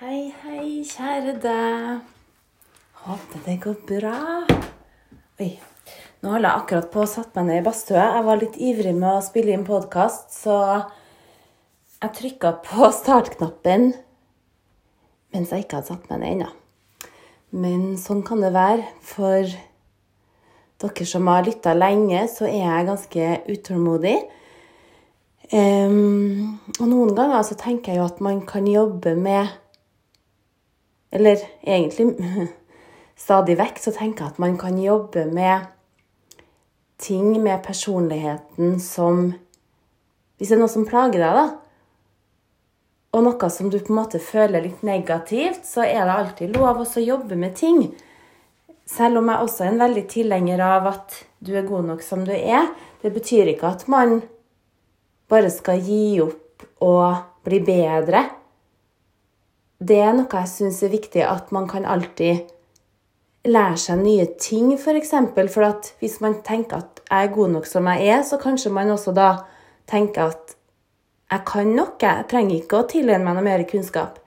Hei, hei, kjære deg. Håper det går bra. Oi. Nå holder jeg akkurat på å sette meg ned i badstua. Jeg var litt ivrig med å spille inn podkast, så jeg trykka på startknappen mens jeg ikke hadde satt meg ned ennå. Men sånn kan det være. For dere som har lytta lenge, så er jeg ganske utålmodig. Um, og noen ganger så tenker jeg jo at man kan jobbe med Eller egentlig stadig vekk så tenker jeg at man kan jobbe med ting med personligheten som Hvis det er noe som plager deg, da, og noe som du på en måte føler litt negativt, så er det alltid lov å jobbe med ting. Selv om jeg også er en veldig tilhenger av at du er god nok som du er. Det betyr ikke at man bare skal gi opp og bli bedre. Det er noe jeg syns er viktig, at man kan alltid lære seg nye ting, f.eks. For, eksempel, for at hvis man tenker at jeg er god nok som jeg er, så kanskje man også da tenker at jeg kan nok, jeg trenger ikke å tilegne meg noe mer kunnskap.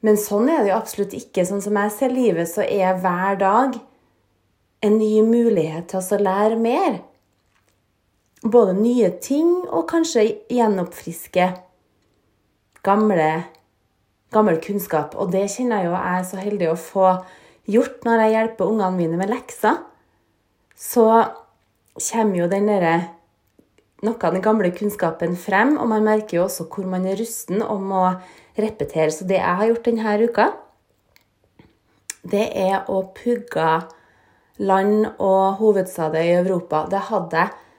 Men sånn er det jo absolutt ikke. Sånn som jeg ser livet, så er hver dag en ny mulighet til å lære mer. Både nye ting og kanskje gjenoppfriske gamle, gammel kunnskap. Og det kjenner jeg jo jeg er så heldig å få gjort når jeg hjelper ungene mine med lekser. Så kommer jo den derre noe av den gamle kunnskapen frem, og man merker jo også hvor man er rusten om å repetere. Så det jeg har gjort denne uka, det er å pugge land og hovedstader i Europa. Det hadde jeg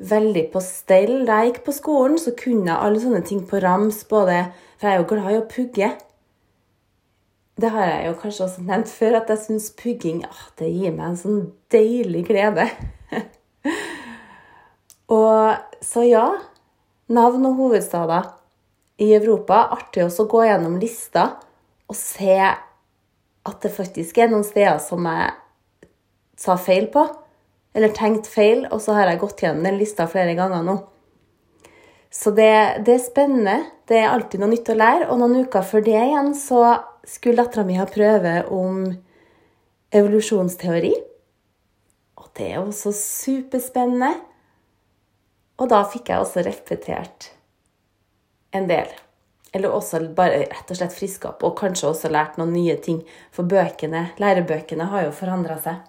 veldig på stell. Da jeg gikk på skolen, så kunne jeg alle sånne ting på rams, både For jeg er jo glad i å pugge. Det har jeg jo kanskje også nevnt før, at jeg syns pugging ah, det gir meg en sånn deilig glede. og så ja, navn og hovedstader i Europa. Artig også å gå gjennom lista og se at det faktisk er noen steder som jeg sa feil på. Eller tenkt feil, og så har jeg gått gjennom den lista flere ganger nå. Så det, det, er spennende. Det er alltid noe nytt å lære. Og noen uker før det igjen så skulle dattera mi ha prøve om evolusjonsteori. Og det er også superspennende. Og da fikk jeg også repetert en del. Eller også bare rett og slett friska opp, og kanskje også lært noen nye ting. For bøkene, lærebøkene har jo forandra seg.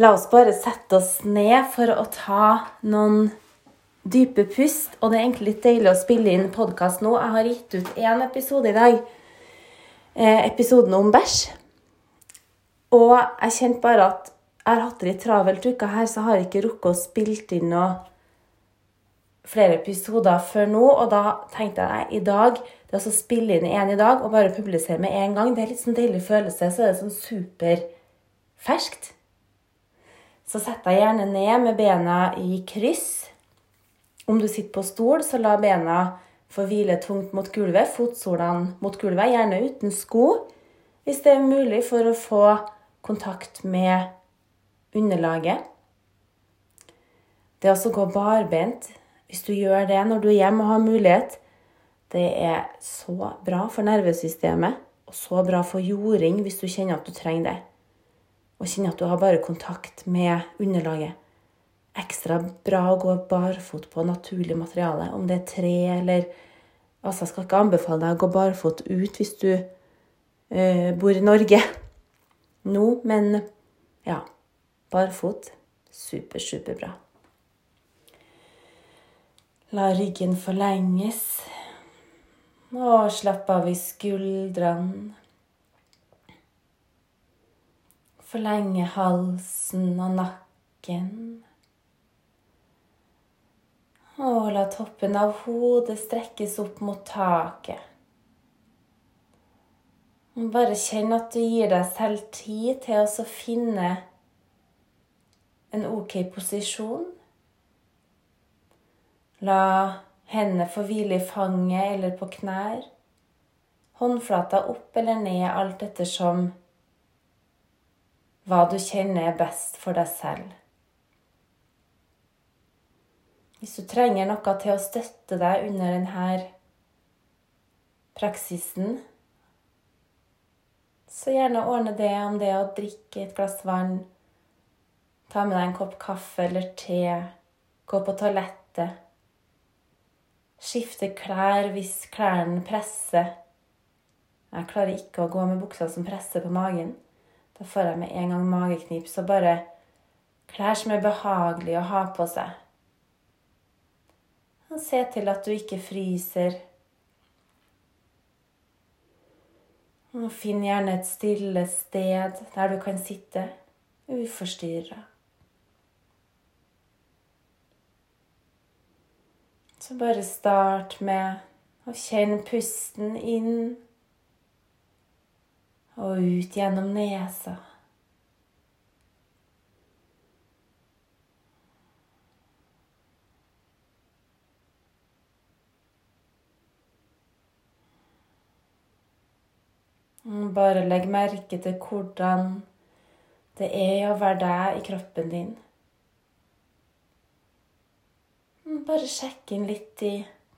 La oss bare sette oss ned for å ta noen dype pust. Og det er egentlig litt deilig å spille inn podkast nå. Jeg har gitt ut én episode i dag. Eh, episoden om bæsj. Og jeg kjente bare at jeg har hatt det litt travelt uka her, så jeg har ikke rukket å spille inn noe flere episoder før nå. Og da tenkte jeg i dag det å spille inn én i dag og bare publisere med en gang, det er litt sånn deilig følelse. Så er det sånn superferskt. Så sett deg gjerne ned med bena i kryss. Om du sitter på stol, så la bena få hvile tungt mot gulvet. Fotsolene mot gulvet, gjerne uten sko, hvis det er mulig for å få kontakt med underlaget. Det å gå barbent, hvis du gjør det når du er hjemme og har mulighet, det er så bra for nervesystemet og så bra for jording hvis du kjenner at du trenger det. Og kjenner at du har bare kontakt med underlaget. Ekstra bra å gå barfot på naturlig materiale, om det er tre eller Altså, jeg skal ikke anbefale deg å gå barfot ut hvis du uh, bor i Norge nå, men ja Barfot super, superbra. La ryggen forlenges. Og slapp av i skuldrene. Forlenge halsen og nakken. Og la toppen av hodet strekkes opp mot taket. Bare kjenn at du gir deg selv tid til å finne en ok posisjon. La hendene få hvile i fanget eller på knær. Håndflata opp eller ned, alt ettersom hva du kjenner er best for deg selv. Hvis du trenger noe til å støtte deg under denne praksisen, Så gjerne ordne det om det å drikke et glass vann, ta med deg en kopp kaffe eller te, gå på toalettet. Skifte klær hvis klærne presser. Jeg klarer ikke å gå med bukser som presser på magen. Da får jeg med en gang mageknip. Så bare klær som er behagelige å ha på seg. Og se til at du ikke fryser. Og finn gjerne et stille sted der du kan sitte uforstyrra. Så bare start med å kjenne pusten inn og ut gjennom nesa. Bare legg merke til hvordan det er å være deg i kroppen din. Bare sjekk inn litt i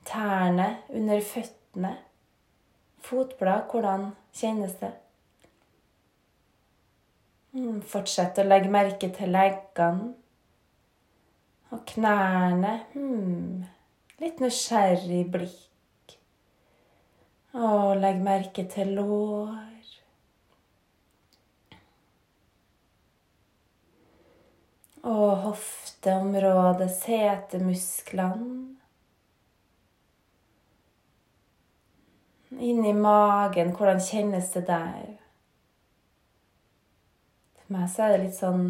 tærne under føttene. Fotblad, hvordan kjennes det? Fortsett å legge merke til leggene og knærne. Hmm. Litt nysgjerrig blikk. Og legg merke til lår. Og hofteområdet, setemusklene. Inni magen, hvordan kjennes det der? For meg så er det litt sånn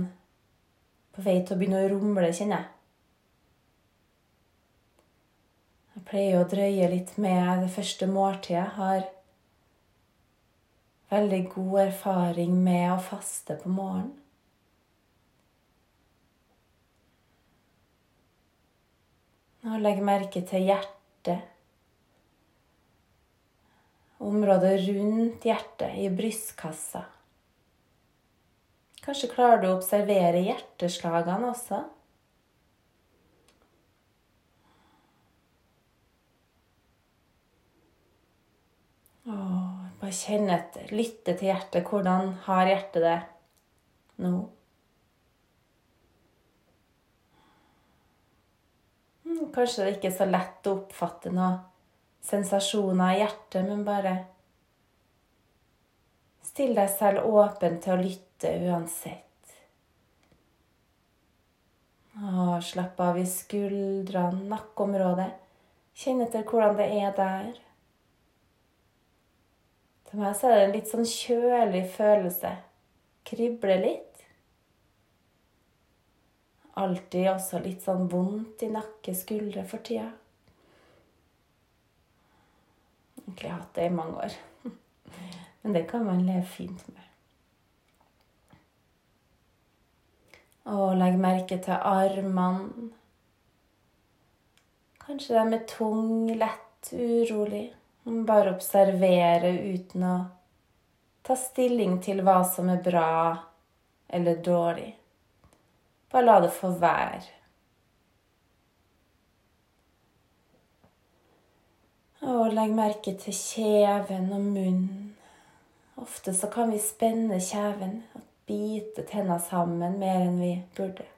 på vei til å begynne å rumle, kjenner jeg. Jeg pleier å drøye litt med det første måltidet. Jeg har veldig god erfaring med å faste på morgenen. Og legge merke til hjertet. Området rundt hjertet, i brystkassa. Kanskje klarer du å observere hjerteslagene også? Åh, bare kjenn etter. Lytte til hjertet. Hvordan har hjertet det nå? Hmm, kanskje det ikke er så lett å oppfatte noen sensasjoner i hjertet, men bare still deg selv åpen til å lytte uansett. Og slapp av i skuldrene, nakkeområdet. Kjenn etter hvordan det er der. For meg så er det en litt sånn kjølig følelse. Kribler litt. Alltid også litt sånn vondt i nakke, skuldre for tida. Egentlig har hatt det i mange år. Men det kan man leve fint med. Og legg merke til armene. Kanskje de er tung, lett, urolig. Bare observere uten å ta stilling til hva som er bra eller dårlig. Bare la det få være. Og legg merke til kjeven og munnen. Ofte så kan vi spenne kjeven og bite tenna sammen mer enn vi burde.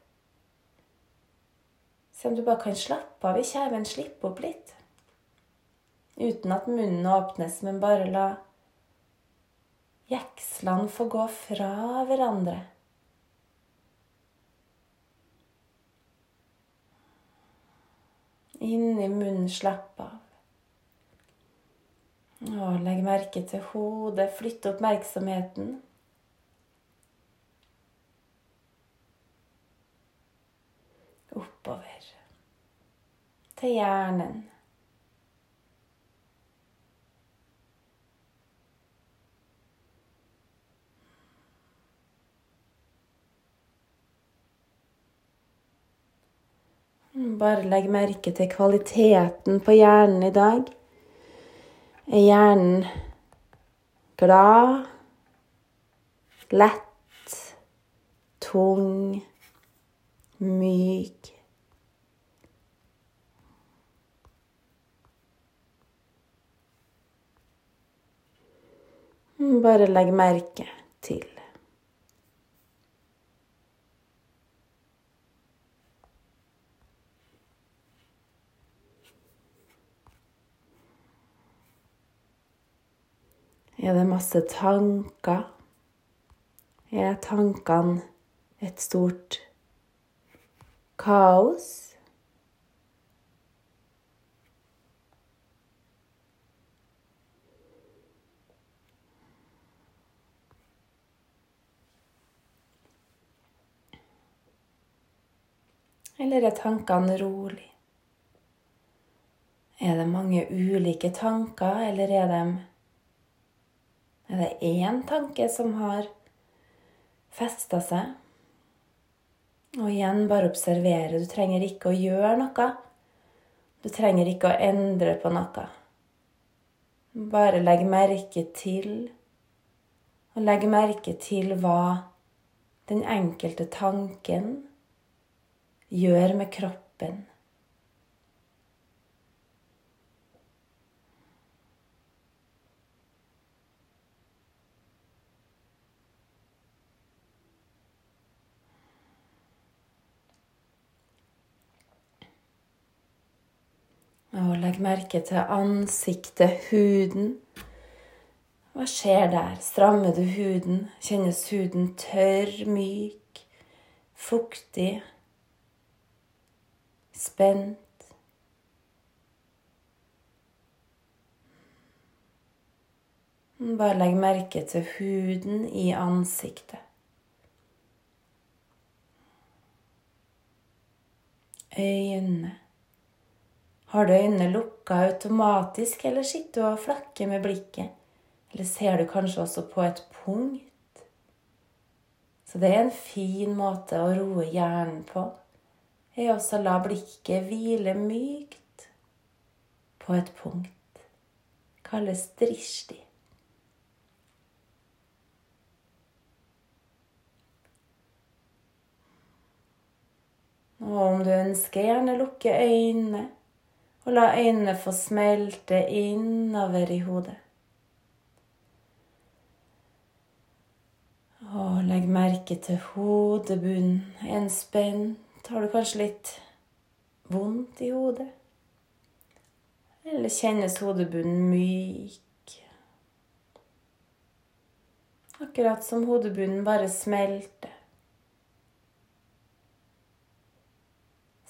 Se om du bare kan slappe av i kjeven, slippe opp litt uten at munnen åpnes, men bare la jekslene få gå fra hverandre. Inni munnen slapp av. Og legg merke til hodet. Flytt oppmerksomheten. Oppover. Til hjernen. Bare legg merke til kvaliteten på hjernen i dag. Er hjernen glad, lett, tung, myk? Bare legg merke til. Er det masse tanker? Er tankene et stort kaos? Eller er tankene rolig? Er det mange ulike tanker, eller er det er det én tanke som har festa seg? Og igjen, bare observere. Du trenger ikke å gjøre noe. Du trenger ikke å endre på noe. Bare legg merke til Og legg merke til hva den enkelte tanken gjør med kroppen. Og legg merke til ansiktet, huden. Hva skjer der? Strammer du huden? Kjennes huden tørr, myk, fuktig, spent? Bare legg merke til huden i ansiktet. Øynene. Har du øynene lukka automatisk, eller sitter du og flakker med blikket? Eller ser du kanskje også på et punkt? Så det er en fin måte å roe hjernen på. Er også å la blikket hvile mykt på et punkt. Kalles drishti. Og om du ønsker, gjerne lukke øynene og la øynene få smelte innover i hodet. Og legg merke til hodebunnen. En spent. Har du kanskje litt vondt i hodet? Eller kjennes hodebunnen myk? Akkurat som hodebunnen bare smelter.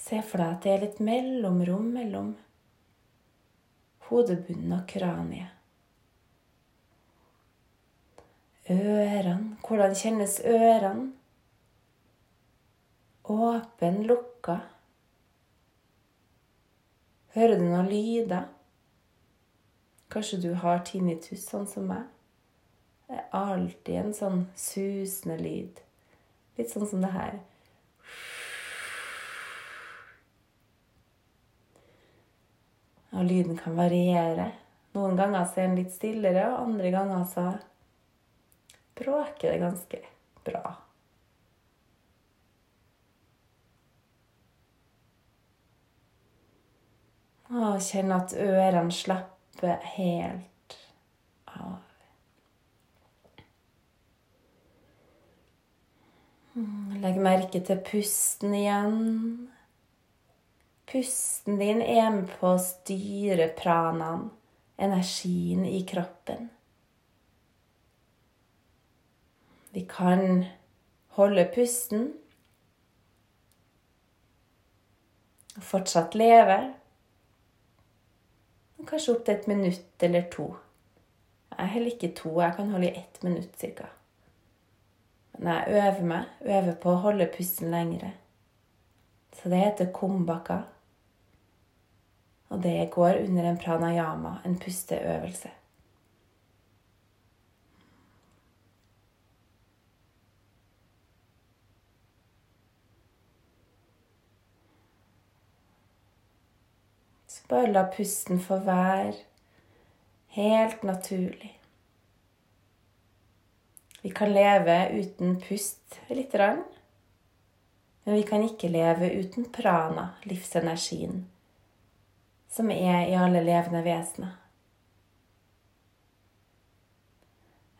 Se for deg at det er litt mellomrom mellom hodebunnen og kraniet. Ørene. Hvordan kjennes ørene? Åpen, lukka. Hører du noen lyder? Kanskje du har tinnitus, sånn som meg? Det er alltid en sånn susende lyd. Litt sånn som det her. Og lyden kan variere. Noen ganger så er den litt stillere, og andre ganger så bråker det ganske bra. Og kjenn at ørene slapper helt av. Legg merke til pusten igjen. Pusten din er med på å styre pranaen, energien i kroppen. Vi kan holde pusten og fortsatt leve. Kanskje opptil et minutt eller to. Jeg holder ikke to, jeg kan holde i ett minutt ca. Men jeg øver meg, øver på å holde pusten lengre. Så det heter kumbaka. Og det går under en pranayama, en pusteøvelse. Så bare la pusten få være helt naturlig. Vi kan leve uten pust lite grann. Men vi kan ikke leve uten prana, livsenergien som er i alle levende vesener.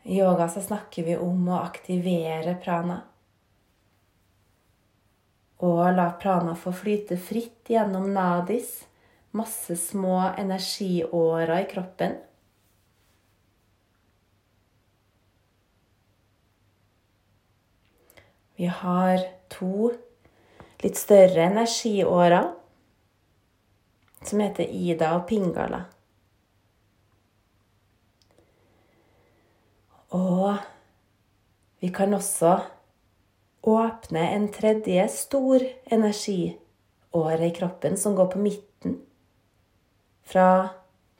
I yoga så snakker vi om å aktivere prana. Og la prana få flyte fritt gjennom nadis, masse små energiårer i kroppen. Vi har to litt større energiårer som heter Ida og Pingala. Og vi kan også åpne en tredje stor energiåre i kroppen som går på midten. Fra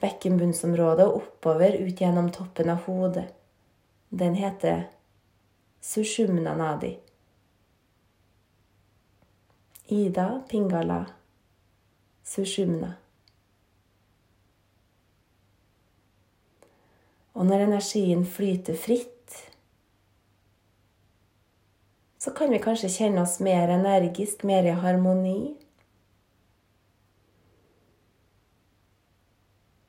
bekkenbunnsområdet og oppover ut gjennom toppen av hodet. Den heter Sushumna Nadi. Ida Pingala Sushumna. Og når energien flyter fritt, så kan vi kanskje kjenne oss mer energisk, mer i harmoni.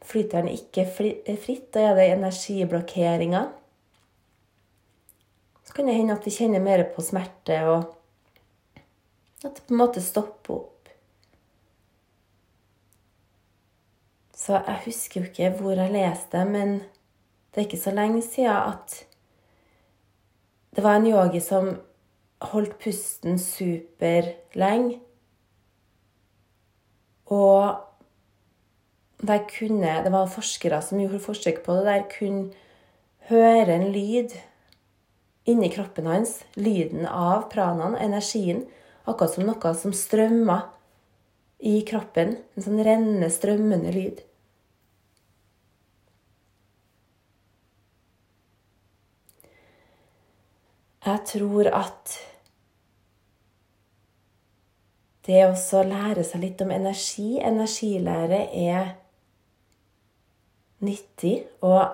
Flyter den ikke fritt, da er det energiblokkeringer. Så kan det hende at vi kjenner mer på smerte og at det på en måte stopper opp. Så jeg husker jo ikke hvor jeg leste, men det er ikke så lenge siden at det var en yogi som holdt pusten superlenge. Og der kunne, det var forskere som gjorde forsøk på det, der kunne høre en lyd inni kroppen hans. Lyden av pranaen, energien. Akkurat som noe som strømmer i kroppen. En sånn rennende, strømmende lyd. Jeg tror at det å lære seg litt om energi, energilære, er nyttig. Og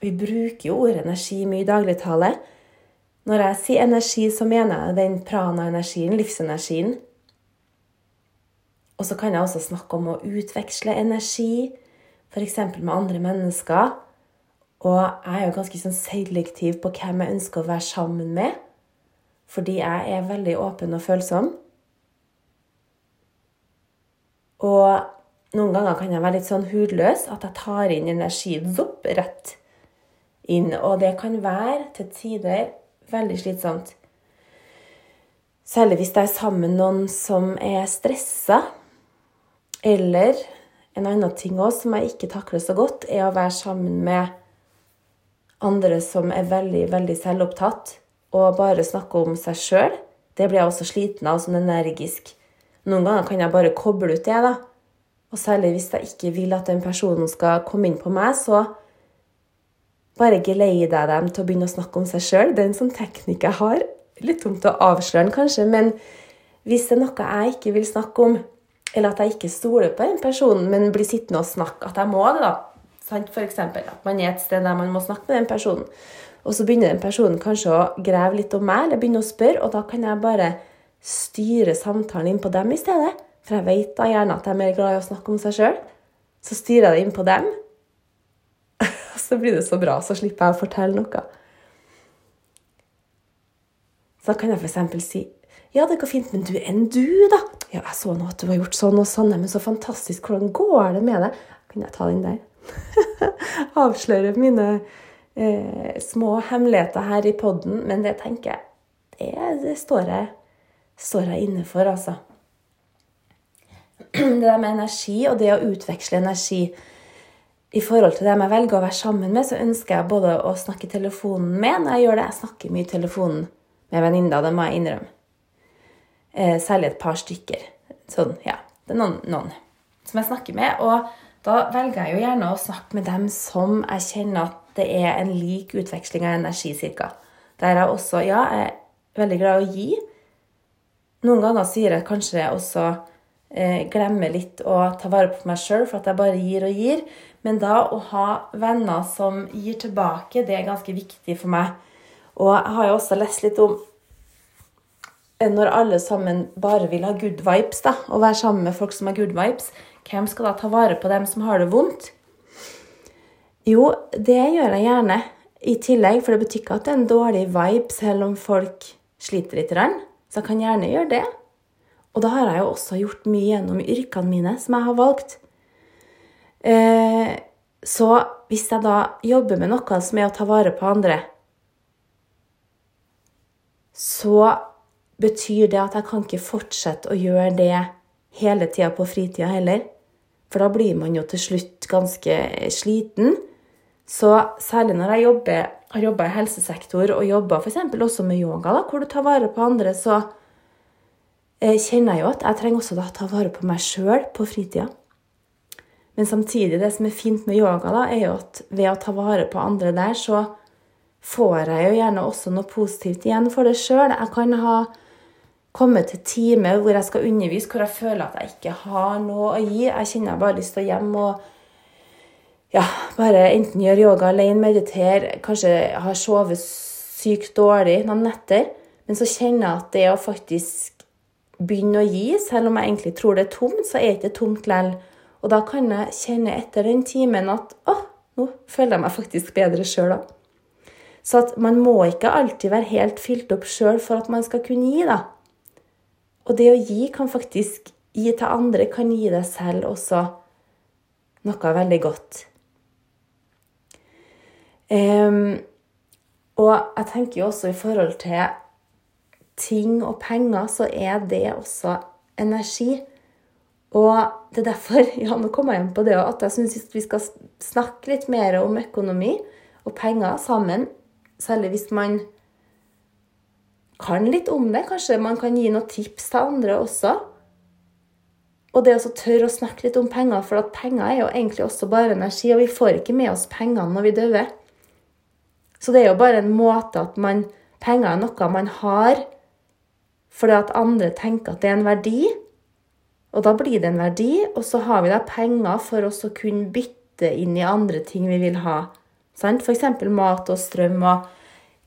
vi bruker jo ordet energi mye i dagligtale. Når jeg sier energi, så mener jeg den prana-energien, livsenergien. Og så kan jeg også snakke om å utveksle energi, f.eks. med andre mennesker. Og jeg er jo ganske sånn selektiv på hvem jeg ønsker å være sammen med. Fordi jeg er veldig åpen og følsom. Og noen ganger kan jeg være litt sånn hudløs, at jeg tar inn energi zopp, rett inn. Og det kan være til tider Veldig slitsomt. Særlig hvis det er sammen noen som er stressa. Eller en annen ting også, som jeg ikke takler så godt, er å være sammen med andre som er veldig, veldig selvopptatt og bare snakker om seg sjøl. Det blir jeg også sliten av, sånn energisk. Noen ganger kan jeg bare koble ut det, da. Og særlig hvis jeg ikke vil at den personen skal komme inn på meg, så bare geleider jeg dem til å begynne å snakke om seg sjøl. Det er en sånn teknikk jeg har. Litt dumt å avsløre den, kanskje, men hvis det er noe jeg ikke vil snakke om, eller at jeg ikke stoler på den personen, men blir sittende og snakke, at jeg må det, da F.eks. at man er et sted der man må snakke med den personen, og så begynner den personen kanskje å grave litt om meg, eller begynner å spørre, og da kan jeg bare styre samtalen inn på dem i stedet. For jeg vet da gjerne at de er mer glad i å snakke om seg sjøl. Så styrer jeg det inn på dem, og så blir det så bra. Så slipper jeg å fortelle noe. Så da kan jeg f.eks. si ja, det går fint, men du, enn du, da? Ja, jeg så nå at du har gjort sånn og sånn, men så fantastisk. Hvordan går det med deg? Kan jeg ta den der? Avsløre mine eh, små hemmeligheter her i poden. Men det tenker jeg Det, det står, jeg, står jeg inne for, altså. Det der med energi og det å utveksle energi i forhold til dem jeg velger å være sammen med, så ønsker jeg både å snakke i telefonen med når jeg gjør det. Jeg snakker mye i telefonen med venninner, det må jeg innrømme. Eh, særlig et par stykker. Sånn, ja. Det er noen, noen, som jeg snakker med. Og da velger jeg jo gjerne å snakke med dem som jeg kjenner at det er en lik utveksling av energi, cirka. Der jeg også, ja, jeg er veldig glad i å gi. Noen ganger sier jeg kanskje også eh, glemmer litt å ta vare på meg sjøl for at jeg bare gir og gir. Men da å ha venner som gir tilbake, det er ganske viktig for meg. Og jeg har jo også lest litt om når alle sammen bare vil ha good vibes, da, og være sammen med folk som har good vibes, hvem skal da ta vare på dem som har det vondt? Jo, det gjør jeg gjerne. i tillegg, for det betyr ikke at det er en dårlig vibe selv om folk sliter litt. Så jeg kan gjerne gjøre det. Og da har jeg jo også gjort mye gjennom yrkene mine som jeg har valgt. Eh, så hvis jeg da jobber med noe som er å ta vare på andre, så betyr det at jeg kan ikke fortsette å gjøre det hele tida på fritida heller. For da blir man jo til slutt ganske sliten. Så særlig når jeg jobber, har jobba i helsesektor og jobba f.eks. også med yoga, da, hvor du tar vare på andre, så eh, kjenner jeg jo at jeg trenger også da ta vare på meg sjøl på fritida. Men samtidig, det som er fint med yoga, da, er jo at ved å ta vare på andre der, så får jeg jo gjerne også noe positivt igjen for det sjøl. Jeg kan ha kommet til time hvor jeg skal undervise, hvor jeg føler at jeg ikke har noe å gi. Jeg kjenner jeg bare lyst til å hjem og ja, bare enten gjøre yoga alene, meditere, kanskje har sovet sykt dårlig noen netter. Men så kjenner jeg at det å faktisk begynne å gi, selv om jeg egentlig tror det er tomt, så er det ikke tomt likevel. Og da kan jeg kjenne etter den timen at å, nå føler jeg meg faktisk bedre sjøl da. Så at man må ikke alltid være helt fylt opp sjøl for at man skal kunne gi, da. Og det å gi kan faktisk gi til andre, kan gi deg selv også noe veldig godt. Um, og jeg tenker jo også i forhold til ting og penger, så er det også energi. Og det er derfor ja, nå kommer jeg inn på det, at jeg syns vi skal snakke litt mer om økonomi og penger sammen. Særlig hvis man kan litt om det. Kanskje man kan gi noen tips til andre også. Og det å tørre å snakke litt om penger, for at penger er jo egentlig også bare energi, og vi får ikke med oss pengene når vi dør. Så det er jo bare en måte at man Penger er noe man har fordi at andre tenker at det er en verdi. Og da blir det en verdi, og så har vi da penger for oss å kunne bytte inn i andre ting vi vil ha. Sant? F.eks. mat og strøm og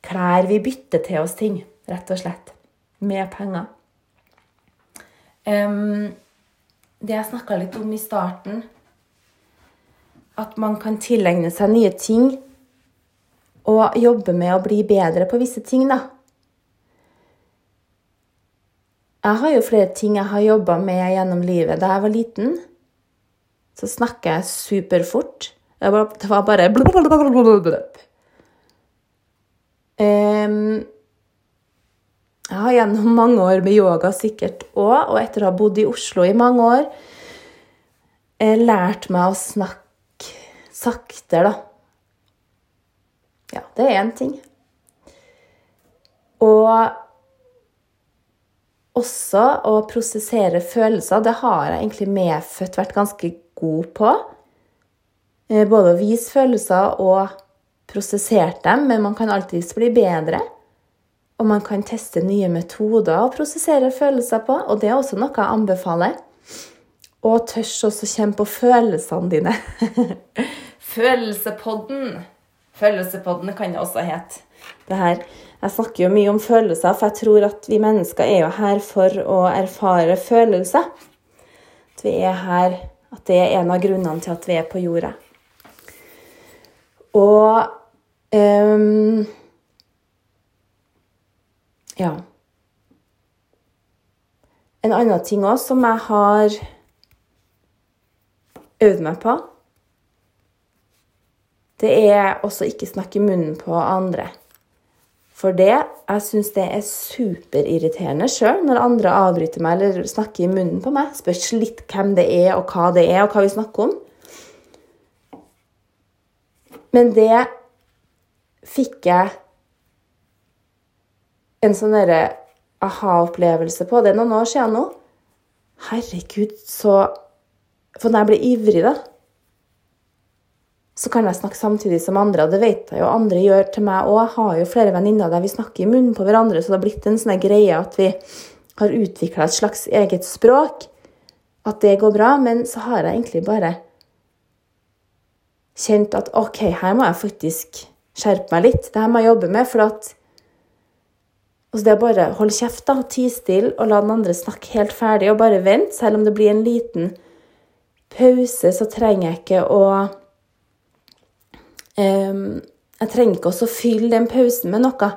klær. Vi bytter til oss ting, rett og slett, med penger. Um, det jeg snakka litt om i starten, at man kan tilegne seg nye ting og jobbe med å bli bedre på visse ting, da. Jeg har jo flere ting jeg har jobba med gjennom livet. Da jeg var liten, så snakker jeg superfort. Det var bare um, Jeg har gjennom mange år med yoga sikkert òg, og etter å ha bodd i Oslo i mange år, eh, lært meg å snakke saktere, da. Ja, det er én ting. Og også å prosessere følelser. Det har jeg egentlig medfødt vært ganske god på. Eh, både å vise følelser og prosessere dem, men man kan alltids bli bedre. Og man kan teste nye metoder å prosessere følelser på, og det er også noe jeg anbefaler. Og tørs også kjenne på følelsene dine. Følelsepodden! Følelsepodden kan det også hete. Det her. Jeg snakker jo mye om følelser, for jeg tror at vi mennesker er jo her for å erfare følelser. At vi er her At det er en av grunnene til at vi er på jorda. Og um, Ja. En annen ting òg som jeg har øvd meg på, det er også ikke snakke i munnen på andre. For det, jeg syns det er superirriterende sjøl når andre avbryter meg eller snakker i munnen på meg. Spørs litt hvem det er, og hva det er, og hva vi snakker om. Men det fikk jeg en sånn derre aha-opplevelse på. Det er noen år siden nå. Herregud, så For når jeg blir ivrig, da så kan jeg snakke samtidig som andre, og det vet jeg jo andre gjør til meg òg. Jeg har jo flere venninner der vi snakker i munnen på hverandre, så det har blitt en sånn greie at vi har utvikla et slags eget språk. At det går bra. Men så har jeg egentlig bare kjent at OK, her må jeg faktisk skjerpe meg litt. Det her må jeg jobbe med, for at Altså det er bare holde kjeft, da, ti stille og la den andre snakke helt ferdig, og bare vente. Selv om det blir en liten pause, så trenger jeg ikke å um, Jeg trenger ikke også fylle den pausen med noe.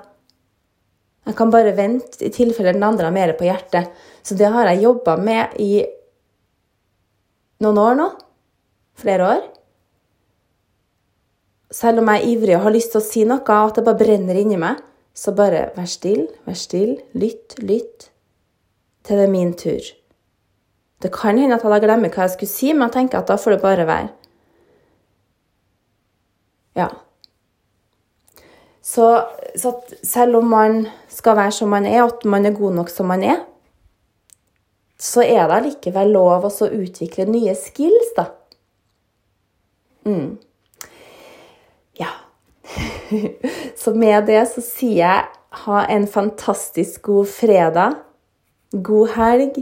Jeg kan bare vente i tilfelle den andre har mer på hjertet. Så det har jeg jobba med i noen år nå. Flere år. Selv om jeg er ivrig og har lyst til å si noe, og at det bare brenner inni meg, så bare vær still, vær still, lytt, lytt, til det er min tur. Det kan hende at jeg glemmer hva jeg skulle si, men jeg tenker at da får det bare være. Ja. Så, så selv om man skal være som man er, og at man er god nok som man er, så er det allikevel lov å utvikle nye skills, da. Mm. Så med det så sier jeg ha en fantastisk god fredag. God helg.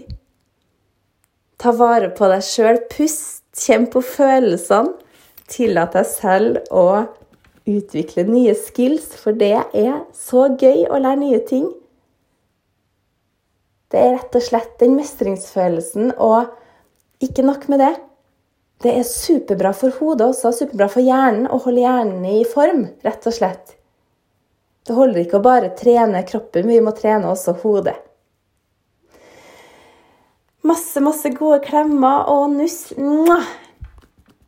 Ta vare på deg sjøl. Pust. Kjenn på følelsene. Tillat deg selv å utvikle nye skills, for det er så gøy å lære nye ting. Det er rett og slett den mestringsfølelsen, og ikke nok med det. Det er superbra for hodet også, superbra for hjernen å holde hjernen i form, rett og slett. Det holder ikke å bare trene kroppen, vi må trene også hodet. Masse, masse gode klemmer og nuss. Mwah!